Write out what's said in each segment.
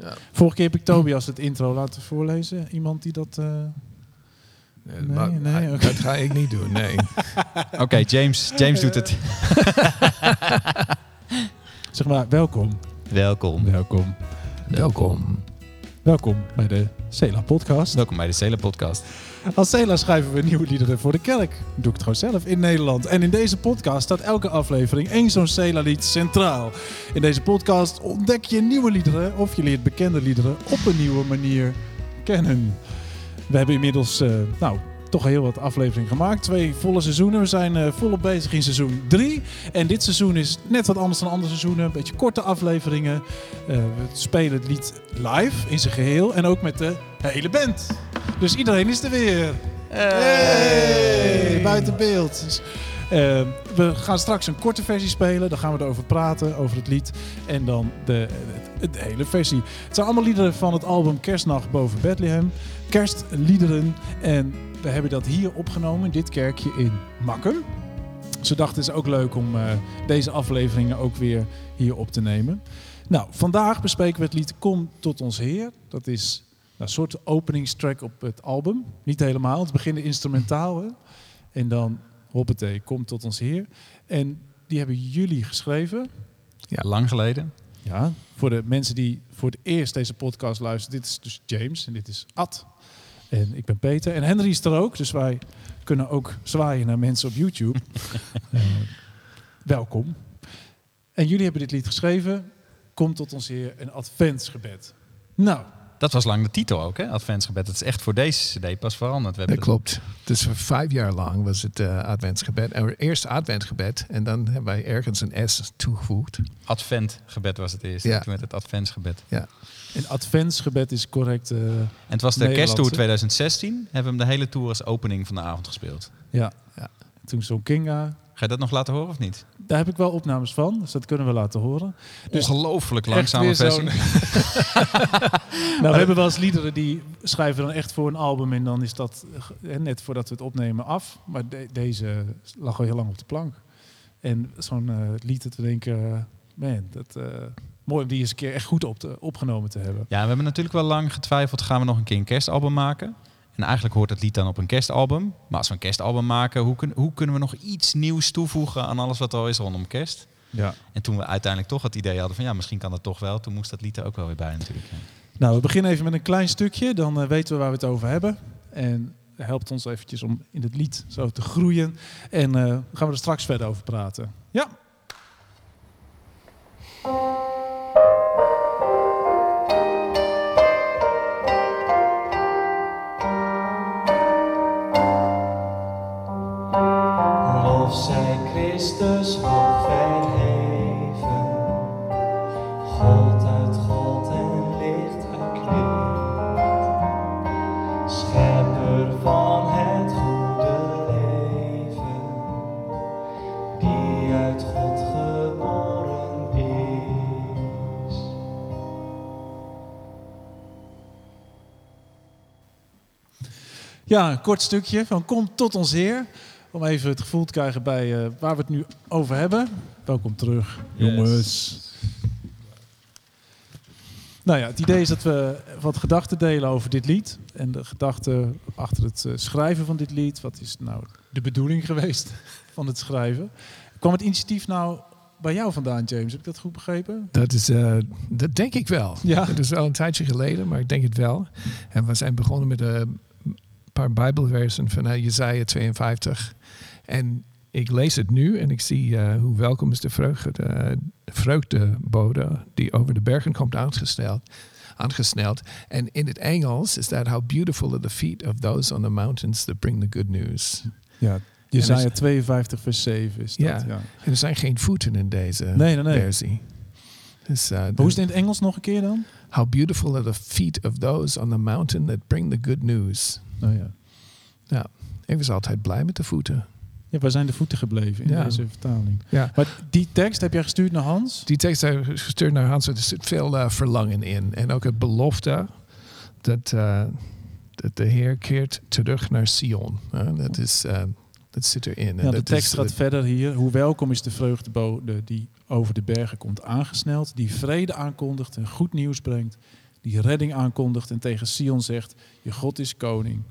Ja. Vorige keer heb ik Tobias het intro laten voorlezen. Iemand die dat... eh, Nee, Nee, maar. Dat ga ik niet doen, nee. Oké, James, James doet het. Zeg maar, welkom. Welkom. Welkom. Welkom. Welkom bij de Cela podcast. Welkom bij de Cele Podcast. Als Cela schrijven we nieuwe liederen voor de kerk. Doe ik het gewoon zelf in Nederland. En in deze podcast staat elke aflevering één zo'n Cela-lied centraal. In deze podcast ontdek je nieuwe liederen of je leert bekende liederen op een nieuwe manier kennen. We hebben inmiddels, eh, nou, toch heel wat afleveringen gemaakt. Twee volle seizoenen. We zijn eh, volop bezig in seizoen 3. En dit seizoen is net wat anders dan andere seizoenen. Een beetje korte afleveringen. Eh, we spelen het lied live in zijn geheel. En ook met de hele band. Dus iedereen is er weer. Hey, buiten beeld. Dus, eh, we gaan straks een korte versie spelen. Dan gaan we erover praten, over het lied. En dan de, de, de hele versie. Het zijn allemaal liederen van het album Kerstnacht boven Bethlehem. Kerstliederen. En we hebben dat hier opgenomen, in dit kerkje in Makkum. Ze dachten het is ook leuk om eh, deze afleveringen ook weer hier op te nemen. Nou, vandaag bespreken we het lied Kom tot ons Heer. Dat is een soort openingstrack op het album. Niet helemaal, het begint instrumentaal. Hè? En dan, hoppatee, Kom tot ons Heer. En die hebben jullie geschreven. Lang geleden. Ja, voor de mensen die voor het eerst deze podcast luisteren. Dit is dus James en dit is Ad. En ik ben Peter. En Henry is er ook, dus wij kunnen ook zwaaien naar mensen op YouTube. Eh, welkom. En jullie hebben dit lied geschreven. Kom tot ons Heer, een adventsgebed. Nou, Dat was lang de titel ook, hè? Adventsgebed. Het is echt voor deze CD pas veranderd. We Dat klopt. Dus voor vijf jaar lang was het eh adventsgebed. En eerst adventsgebed en dan hebben wij ergens een S toegevoegd. Adventgebed was het eerst. Ja. Toen werd het Adventsgebed. een adventsgebed is correct. eh, En het was de kersttour 2016. Hebben we hem de hele tour als opening van de avond gespeeld. ja. Ja. Toen zo'n Kinga. Ga je dat nog laten horen of niet? Daar heb ik wel opnames van, dus dat kunnen we laten horen. Dus Ongelooflijk langzame versie. Nou, we hebben wel eens liederen die schrijven dan echt voor een album en dan is dat net voordat we het opnemen af. Maar de- deze lag al heel lang op de plank. En zo'n eh, lied dat we denken, eh, man, dat, eh, mooi om die eens een keer echt goed op te, opgenomen te hebben. Ja, we hebben natuurlijk wel lang getwijfeld. Gaan we nog een keer een kerstalbum maken? En eigenlijk hoort het lied dan op een kerstalbum. Maar als we een kerstalbum maken, hoe, kun- hoe kunnen we nog iets nieuws toevoegen aan alles wat er al is rondom kerst? Ja. En toen we uiteindelijk toch het idee hadden van ja, misschien kan dat toch wel. Toen moest dat lied er ook wel weer bij natuurlijk. ja. Nou, we beginnen even met een klein stukje, dan eh, weten we waar we het over hebben. En helpt ons eventjes om in het lied zo te groeien. En eh, gaan we er straks verder over praten. Ja. Ja, een kort stukje van Kom tot ons Heer. Om even het gevoel te krijgen bij eh, waar we het nu over hebben. Welkom terug, Yes. jongens. Nou ja, het idee is dat we wat gedachten delen over dit lied. En de gedachten achter het eh, schrijven van dit lied. Wat is nou de bedoeling geweest van het schrijven? Kwam het initiatief nou bij jou vandaan, James? Heb ik dat goed begrepen? Dat, is, eh, dat denk ik wel. Ja. Het is wel een tijdje geleden, maar ik denk het wel. En we zijn begonnen met paar Bijbelversen van uh, Jezaja 52. En ik lees het nu en ik zie eh, hoe welkom is de vreugde, de vreugdebode die over de bergen komt aangesteld. Aangesneld. En in het Engels is dat how beautiful are the feet of those on the mountains that bring the good news. Ja, Jezaja dus- 52 vers 7 is dat. Ja. Ja. En er zijn geen voeten in deze Nee, nee, nee. versie. Dus, uh, Maar hoe is het in het Engels nog een keer dan? How beautiful are the feet of those on the mountain that bring the good news. Oh ja. Ik was altijd blij met de voeten. Ja, waar zijn de voeten gebleven in Ja. deze vertaling? Ja. Maar die tekst heb jij gestuurd naar Hans? Die tekst heb ik gestuurd naar Hans. Er zit veel eh, verlangen in. En ook het belofte dat, eh, dat de Heer keert terug naar Sion. Eh, dat, is, dat zit erin. En Ja, de tekst is, gaat verder hier. Hoe welkom is de vreugdebode die over de bergen komt aangesneld, die vrede aankondigt en goed nieuws brengt, die redding aankondigt en tegen Sion zegt, je God is koning.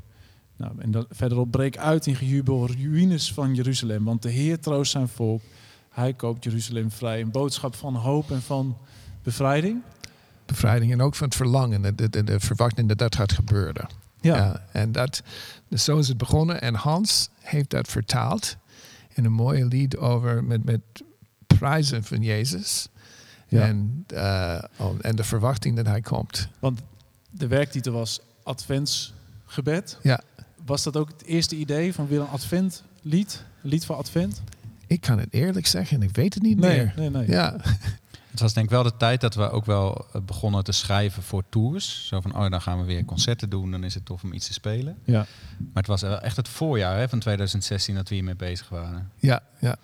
Nou, en dan verderop breek uit in gejubel ruïnes van Jeruzalem, want de Heer troost zijn volk. Hij koopt Jeruzalem vrij. Een boodschap van hoop en van bevrijding. Bevrijding en ook van het verlangen, de, de, de, de verwachting dat dat gaat gebeuren. Ja, en dat, dus zo is het begonnen. En Hans heeft dat vertaald in een mooie lied over met, met prijzen van Jezus. Ja. En, eh, oh, en de verwachting dat hij komt. want de werktitel was Adventsgebed. Ja. Was dat ook het eerste idee van weer een adventlied? Een lied voor advent? Ik kan het eerlijk zeggen, ik weet het niet Nee, meer. nee, nee. Ja, Het was denk ik wel de tijd dat we ook wel eh, begonnen te schrijven voor tours. Zo van, oh, dan gaan we weer concerten doen, dan is het tof om iets te spelen. Ja. Maar het was wel echt het voorjaar hè, van 2016 dat we hiermee bezig waren. ja, ja.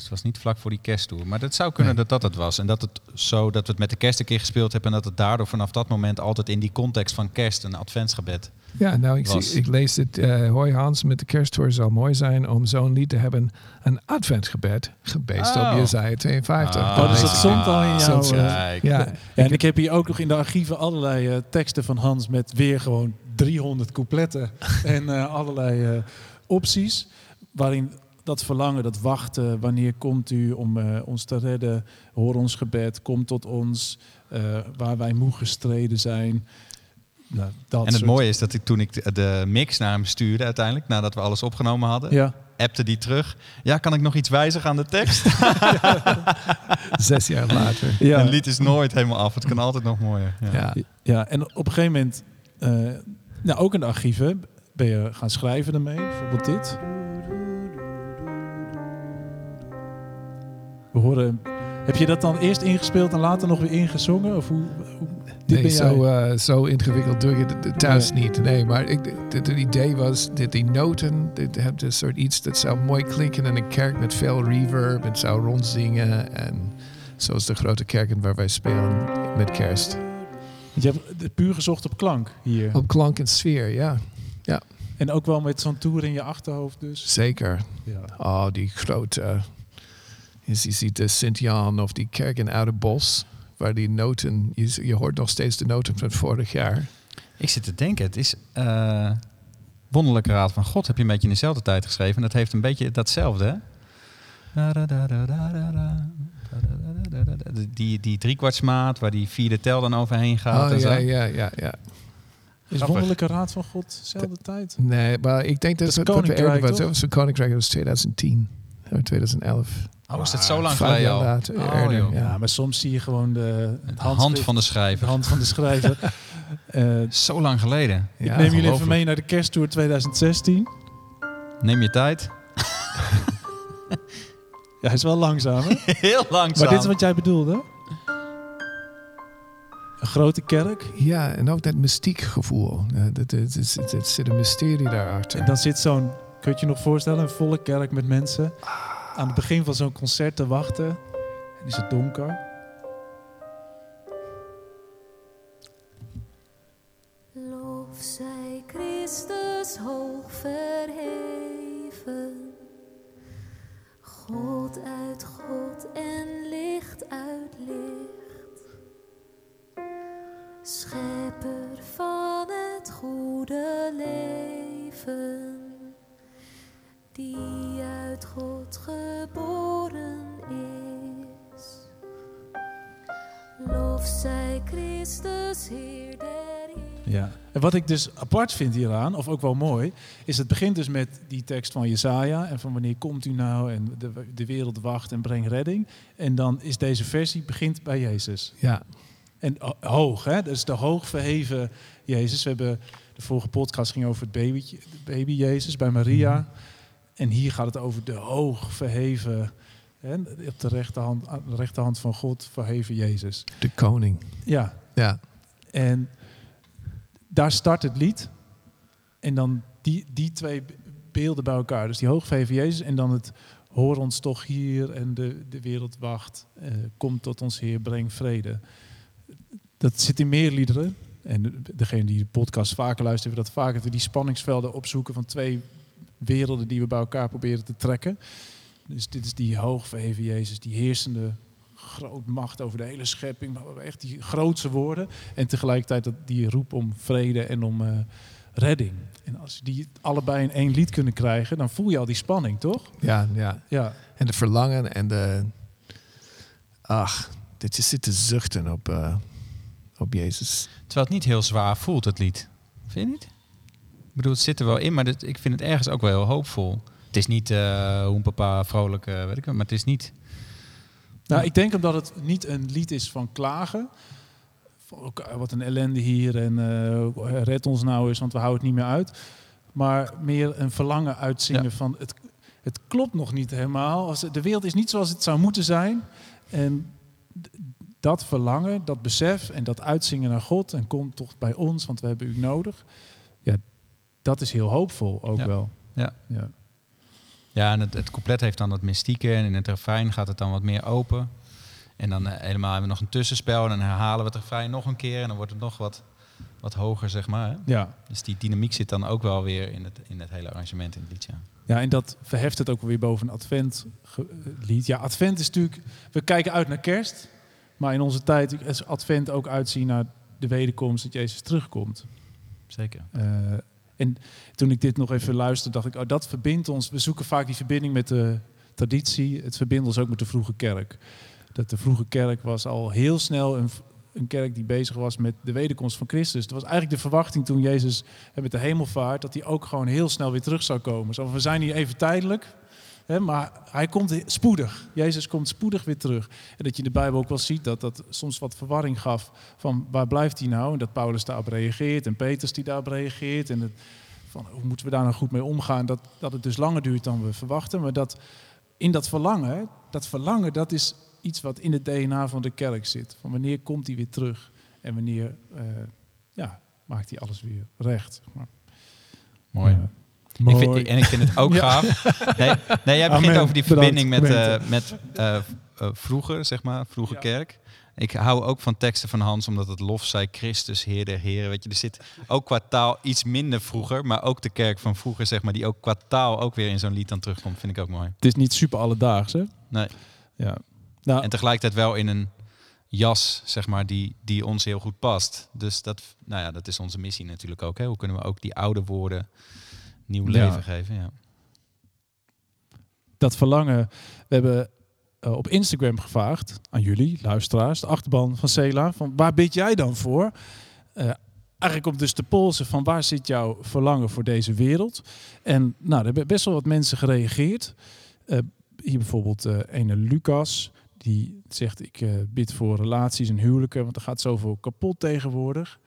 Dus het was niet vlak voor die kersttour. Maar het zou kunnen Nee. dat dat het was. En dat het zo dat we het met de kerst een keer gespeeld hebben. En dat het daardoor vanaf dat moment altijd in die context van kerst een adventsgebed. Ja, nou, ik, Was. zie, ik lees het. eh hoi Hans, met de kersttour zou mooi zijn om zo'n lied te hebben. Een adventsgebed, gebeest Oh. op Jezaja 52. Ah, Oh, dus dat is- stond al in jouw... Eh. Ja, Ja, en ik heb hier ook nog in de archieven allerlei eh, teksten van Hans met weer gewoon 300 coupletten en eh, allerlei eh, opties. Waarin dat verlangen, dat wachten, wanneer komt u om eh, ons te redden? Hoor ons gebed, kom tot ons, eh, waar wij moe gestreden zijn. Nou, dat En het soort- mooie is dat ik toen ik de- mix naar hem stuurde uiteindelijk, nadat we alles opgenomen hadden, Ja, appte die terug. Ja, kan ik nog iets wijzigen aan de tekst? zes jaar later. ja. Een lied is nooit helemaal af. Het kan altijd nog mooier. Ja. Ja. Ja, en op een gegeven moment, eh, nou ook in de archieven, ben je gaan schrijven ermee. Bijvoorbeeld dit. We horen. Heb je dat dan eerst ingespeeld en later nog weer ingezongen? Of hoe? hoe dit Nee, ben jij? zo, eh, zo ingewikkeld doe je het thuis niet. Nee, maar ik, het, idee was dat die noten, dit hebt een soort iets dat zou mooi klinken in een kerk met veel reverb. Het zou rondzingen. En zoals de grote kerken waar wij spelen met kerst. Je hebt puur gezocht op klank hier. Op klank en sfeer, ja. En ook wel met zo'n tour in je achterhoofd dus. Zeker. Ja. Oh, die grote. Je ziet- je ziet de Sint-Jan of die kerk in Ouderbos. Waar die noten, je, je hoort nog steeds de noten van vorig jaar. Ik zit te denken, het is eh, Wonderlijke Raad van God heb je een beetje in dezelfde tijd geschreven. En dat heeft een beetje datzelfde, hè? Die, die driekwartsmaat waar die vierde tel dan overheen gaat. Oh en zo. ja, ja, ja, ja. Is Grappig. Wonderlijke Raad van God dezelfde tijd? Nee, maar ik denk dat, het we Koninkrijk, eerder was. Dat was een Koninkrijk, dat was 2010. Of 2011. Oh, is dat zo lang geleden al? later, Oh, eerder, ja. Maar soms zie je gewoon de, het De hand van de de schrijver. hand van de schrijver. Eh, Zo lang geleden. Ja, ik neem jullie even mee naar de kersttour 2016. Neem je tijd. Ja, hij is wel langzaam, hè? Heel langzaam. Maar dit is wat jij bedoelde? Een grote kerk. Ja, en ook dat mystiek gevoel. Het, het zit een mysterie daarachter. En dan zit zo'n, kun je je nog voorstellen, een volle kerk met mensen aan het begin van zo'n concert te wachten. En is het donker. Lof zij Christus hoog verheven. Ja. En wat ik dus apart vind hieraan, of ook wel mooi, is het begint dus met die tekst van Jesaja en van wanneer komt u nou en de, de wereld wacht en brengt redding. En dan is deze versie begint bij Jezus. Ja, En ho- hoog, hè? Dat is de hoog verheven Jezus. We hebben de vorige podcast ging over het de baby Jezus bij Maria. En hier gaat het over de hoog verheven, hè? op de rechterhand, de rechterhand van God verheven Jezus. de koning. Ja, Ja, en daar start het lied. En dan die, die twee beelden bij elkaar. Dus die hoogverheven Jezus en dan het hoor ons toch hier en de, de wereld wacht. Eh, kom tot ons Heer, breng vrede. Dat zit in meer liederen. En de- degene die de podcast vaker luisteren, hebben dat vaker. We die spanningsvelden opzoeken van twee werelden die we bij elkaar proberen te trekken. Dus dit is die hoogverheven Jezus, die heersende groot macht over de hele schepping. maar Echt die grootse woorden. En tegelijkertijd dat die roep om vrede en om eh, redding. En als die allebei in één lied kunnen krijgen, dan voel je al die spanning, toch? Ja, ja. Ja, En de verlangen en de... Ach, dat je zit te zuchten op, eh, op Jezus. Terwijl het niet heel zwaar voelt, het lied. Vind je niet? Ik bedoel, het zit er wel in, maar dit- ik vind het ergens ook wel heel hoopvol. Het is niet eh hoe papa vrolijk, eh, weet ik wel, maar het is niet... Nou, ik denk omdat het niet een lied is van klagen. Van, wat een ellende hier en eh, red ons nou eens, want we houden het niet meer uit. Maar meer een verlangen uitzingen Ja. van het, het klopt nog niet helemaal. De wereld is niet zoals het zou moeten zijn. En dat verlangen, dat besef en dat uitzingen naar God en kom toch bij ons, want we hebben u nodig. Ja, dat is heel hoopvol ook Ja. wel. Ja. ja. Ja, en het, het couplet heeft dan dat mystieke en in het refrein gaat het dan wat meer open. En dan eh, helemaal hebben we nog een tussenspel en dan herhalen we het refrein nog een keer en dan wordt het nog wat, wat hoger, zeg maar. Hè? ja. Dus die dynamiek zit dan ook wel weer in het, in het hele arrangement in het liedje. Ja, en dat verheft het ook weer boven een adventlied. Ja, advent is natuurlijk... We kijken uit naar kerst. Maar in onze tijd is advent ook uitzien naar de wederkomst, dat Jezus terugkomt. Zeker. Eh, en toen ik dit nog even luisterde, dacht ik, oh, dat verbindt ons. We zoeken vaak die verbinding met de traditie. Het verbindt ons ook met de vroege kerk. Dat de vroege kerk was al heel snel een, een kerk die bezig was met de wederkomst van Christus. Dat was eigenlijk de verwachting toen Jezus met de hemelvaart, dat hij ook gewoon heel snel weer terug zou komen. Zo, we zijn hier even tijdelijk, maar hij komt spoedig. Jezus komt spoedig weer terug. En dat je in de Bijbel ook wel ziet dat dat soms wat verwarring gaf van waar blijft hij nou? En dat Paulus daarop reageert en Petrus die daarop reageert. En het, van hoe moeten we daar nou goed mee omgaan? Dat, dat het dus langer duurt dan we verwachten. Maar dat in dat verlangen, dat verlangen, dat is iets wat in het DNA van de kerk zit. Van wanneer komt hij weer terug? En wanneer eh, ja, maakt hij alles weer recht? maar. Mooi. Ja. Ik vind, en ik vind het ook Ja. gaaf. Nee, nee jij begint Amen. over die Bedankt, verbinding met, eh, met eh, eh, vroeger, zeg maar, vroege Ja. kerk. Ik hou ook van teksten van Hans, omdat het lof zij Christus, Heer der Heren. Weet je, er zit ook qua taal iets minder vroeger, maar ook de kerk van vroeger, zeg maar, die ook qua taal ook weer in zo'n lied dan terugkomt, vind ik ook mooi. Het is niet super alledaags, hè? Nee. Ja. Nou, En tegelijkertijd wel in een jas, zeg maar, die, die ons heel goed past. Dus dat, nou ja, dat is onze missie natuurlijk ook. Hè? Hoe kunnen we ook die oude woorden nieuw Ja. leven geven? Ja. dat verlangen. We hebben eh, op Instagram gevraagd aan jullie, luisteraars, de achterban van Sela, van waar bid jij dan voor? Eh, eigenlijk om dus te polsen van waar zit jouw verlangen voor deze wereld? En nou, er hebben best wel wat mensen gereageerd. Eh, hier bijvoorbeeld ene Lucas, die zegt ik bid voor relaties en huwelijken, want er gaat zoveel kapot tegenwoordig.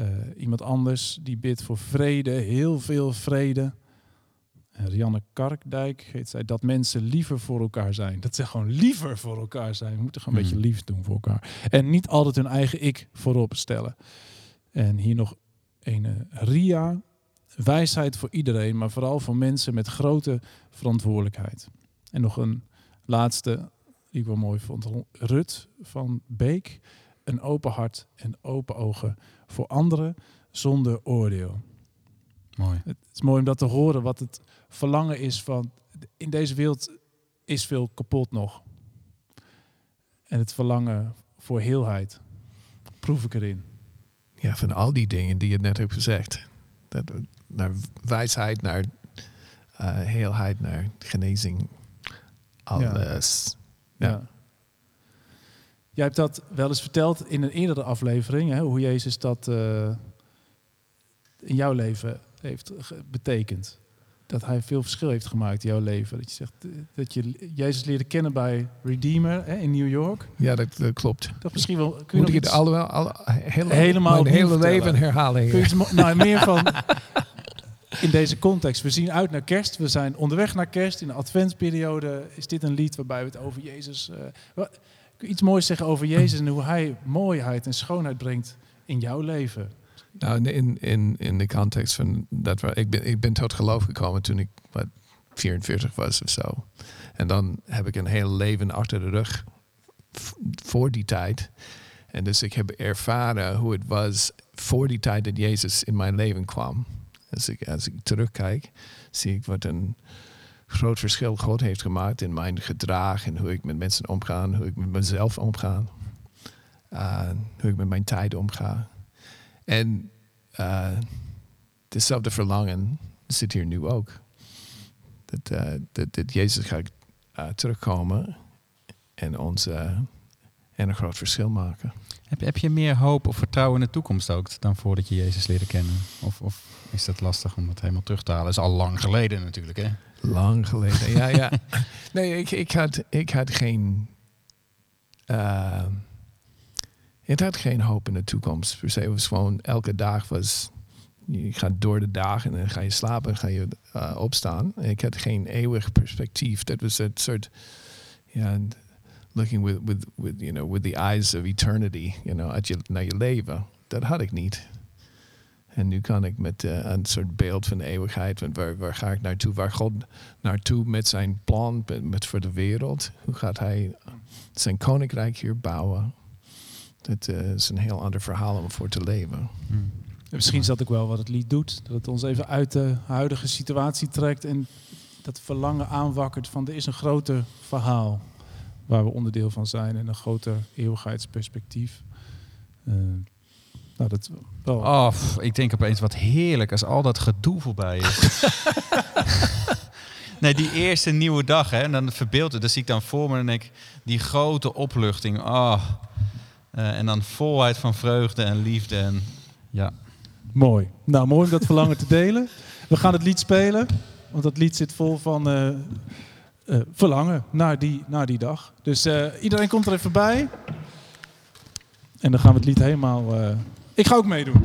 Eh, iemand anders die bidt voor vrede, heel veel vrede. En Rianne Karkdijk heet zij, dat mensen liever voor elkaar zijn. Dat ze gewoon liever voor elkaar zijn. We moeten gewoon een Hmm. beetje lief doen voor elkaar. En niet altijd hun eigen ik voorop stellen. En hier nog een eh, Ria. Wijsheid voor iedereen, maar vooral voor mensen met grote verantwoordelijkheid. En nog een laatste, die ik wel mooi vond. Rut van Beek. Een open hart en open ogen voor anderen zonder oordeel. Mooi. Het is mooi om dat te horen, wat het verlangen is van... In deze wereld is veel kapot nog. En het verlangen voor heelheid proef ik erin. Ja, van al die dingen die je net hebt gezegd. Dat, naar wijsheid, naar eh, heelheid, naar genezing. Alles. Ja. Ja. Jij hebt dat wel eens verteld in een eerdere aflevering, hè, hoe Jezus dat eh, in jouw leven heeft betekend. Dat hij veel verschil heeft gemaakt in jouw leven. Dat je zegt eh, dat je Jezus leerde kennen bij Redeemer hè, in New York. Ja, dat, dat klopt. Dat misschien wel. Kun je Moet nog ik het iets- allemaal, alle, hele, Helemaal mijn hele leven herhalen? Kun je iets mo- nou, meer van in deze context. We zien uit naar kerst. We zijn onderweg naar kerst. In de adventsperiode is dit een lied waarbij we het over Jezus. eh, iets moois zeggen over Jezus en hoe hij mooiheid en schoonheid brengt in jouw leven? Nou, in, in, in de context van dat ik ben, ik ben tot geloof gekomen toen ik wat 44 was of zo. En dan heb ik een hele leven achter de rug voor die tijd. En dus ik heb ervaren hoe het was voor die tijd dat Jezus in mijn leven kwam. Als ik, als ik terugkijk, zie ik wat een groot verschil God heeft gemaakt in mijn gedrag en hoe ik met mensen omga, hoe ik met mezelf omga, uh, hoe ik met mijn tijd omga. En uh, dezelfde verlangen zit hier nu ook. Dat, uh, dat, Jezus gaat terugkomen en ons en een groot verschil maken. Heb, heb je meer hoop of vertrouwen in de toekomst ook dan voordat je Jezus leerde kennen? Of, of is dat lastig om dat helemaal terug te halen? Dat is al lang geleden natuurlijk, hè? Lang geleden, ja, ja. Nee, ik, ik, had, ik had geen... Uh, ik had geen hoop in de toekomst. Per se. Het was gewoon elke dag was... Je gaat door de dag en dan ga je slapen en ga je uh, opstaan. Ik had geen eeuwig perspectief. Dat was een soort... Ja, looking with, with, with, you know, with the eyes of eternity, you know, uit je, naar je leven. Dat had ik niet. En nu kan ik met uh, een soort beeld van de eeuwigheid, van waar, waar ga ik naartoe, waar God naartoe met zijn plan met, voor de wereld. Hoe gaat hij zijn koninkrijk hier bouwen? Dat uh, is een heel ander verhaal om voor te leven. Hmm. Misschien is dat ook wel wat het lied doet. Dat het ons even uit de huidige situatie trekt en dat verlangen aanwakkert van er is een groter verhaal waar we onderdeel van zijn en een groter eeuwigheidsperspectief. Uh, nou, dat wel. Oh, ik denk opeens wat heerlijk als al dat gedoe voorbij is. nee, die eerste nieuwe dag, hè, en dan verbeeld het, dat zie ik dan voor me en ik, die grote opluchting. Oh. Uh, en dan volheid van vreugde en liefde en ja. Mooi. Nou, mooi om dat verlangen te delen. We gaan het lied spelen, want dat lied zit vol van uh, uh, verlangen naar die, naar die dag. Dus iedereen komt er even bij. En dan gaan we het lied helemaal ik ga ook meedoen.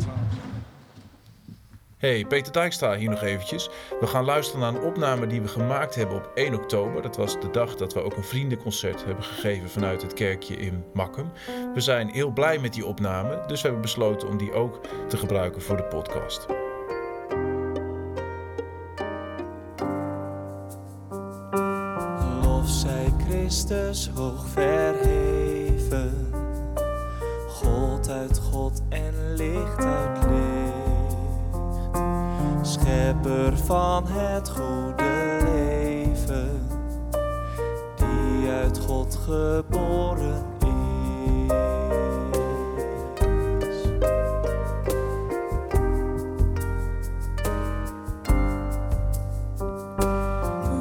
Hey, Peter Dijkstra hier nog eventjes. We gaan luisteren naar een opname die we gemaakt hebben op 1 oktober. Dat was de dag dat we ook een vriendenconcert hebben gegeven vanuit het kerkje in Makkum. We zijn heel blij met die opname, dus we hebben besloten om die ook te gebruiken voor de podcast. Lof zij Christus hoog verheven. God uit God en licht uit licht. Schepper van het goede leven, die uit God geboren is.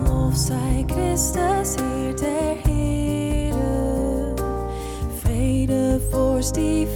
Lof zij Christus, Heer der Heren, vrede vorst die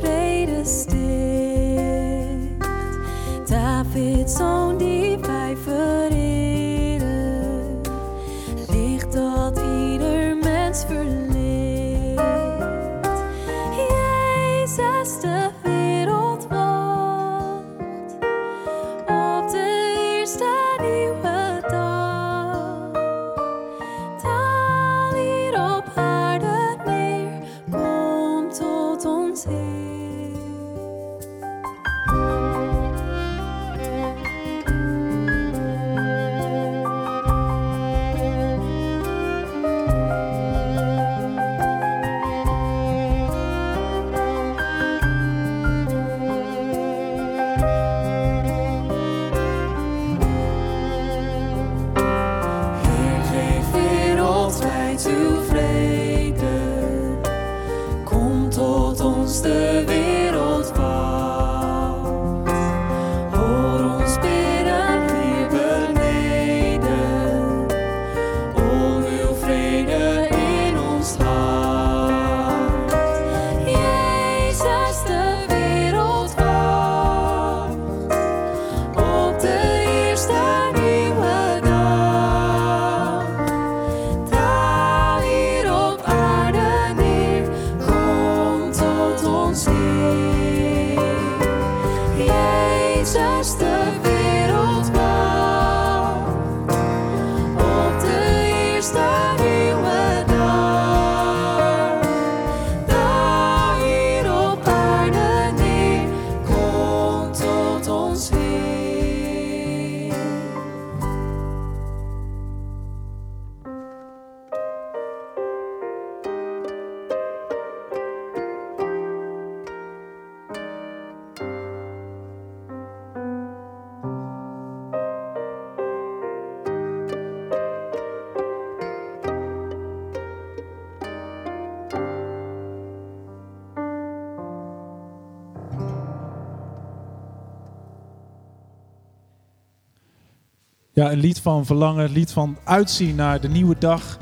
ja, een lied van verlangen, een lied van uitzien naar de nieuwe dag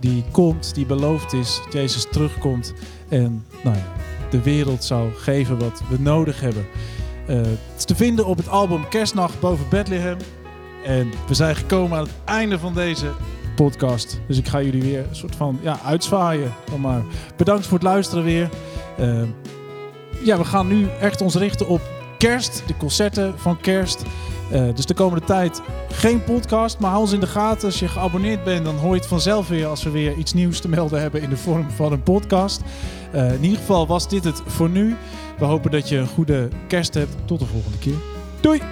die komt, die beloofd is, Jezus terugkomt en nou ja, de wereld zou geven wat we nodig hebben. Eh, het is te vinden op het album Kerstnacht boven Bethlehem. En we zijn gekomen aan het einde van deze podcast. Dus ik ga jullie weer een soort van ja, uitzwaaien. Maar. Bedankt voor het luisteren weer. Eh, ja, we gaan nu echt ons richten op kerst, de concerten van kerst. Eh, dus de komende tijd geen podcast, maar hou ons in de gaten. Als je geabonneerd bent, dan hoor je het vanzelf weer als we weer iets nieuws te melden hebben in de vorm van een podcast. Eh, in ieder geval was dit het voor nu. We hopen dat je een goede kerst hebt. Tot de volgende keer. Doei!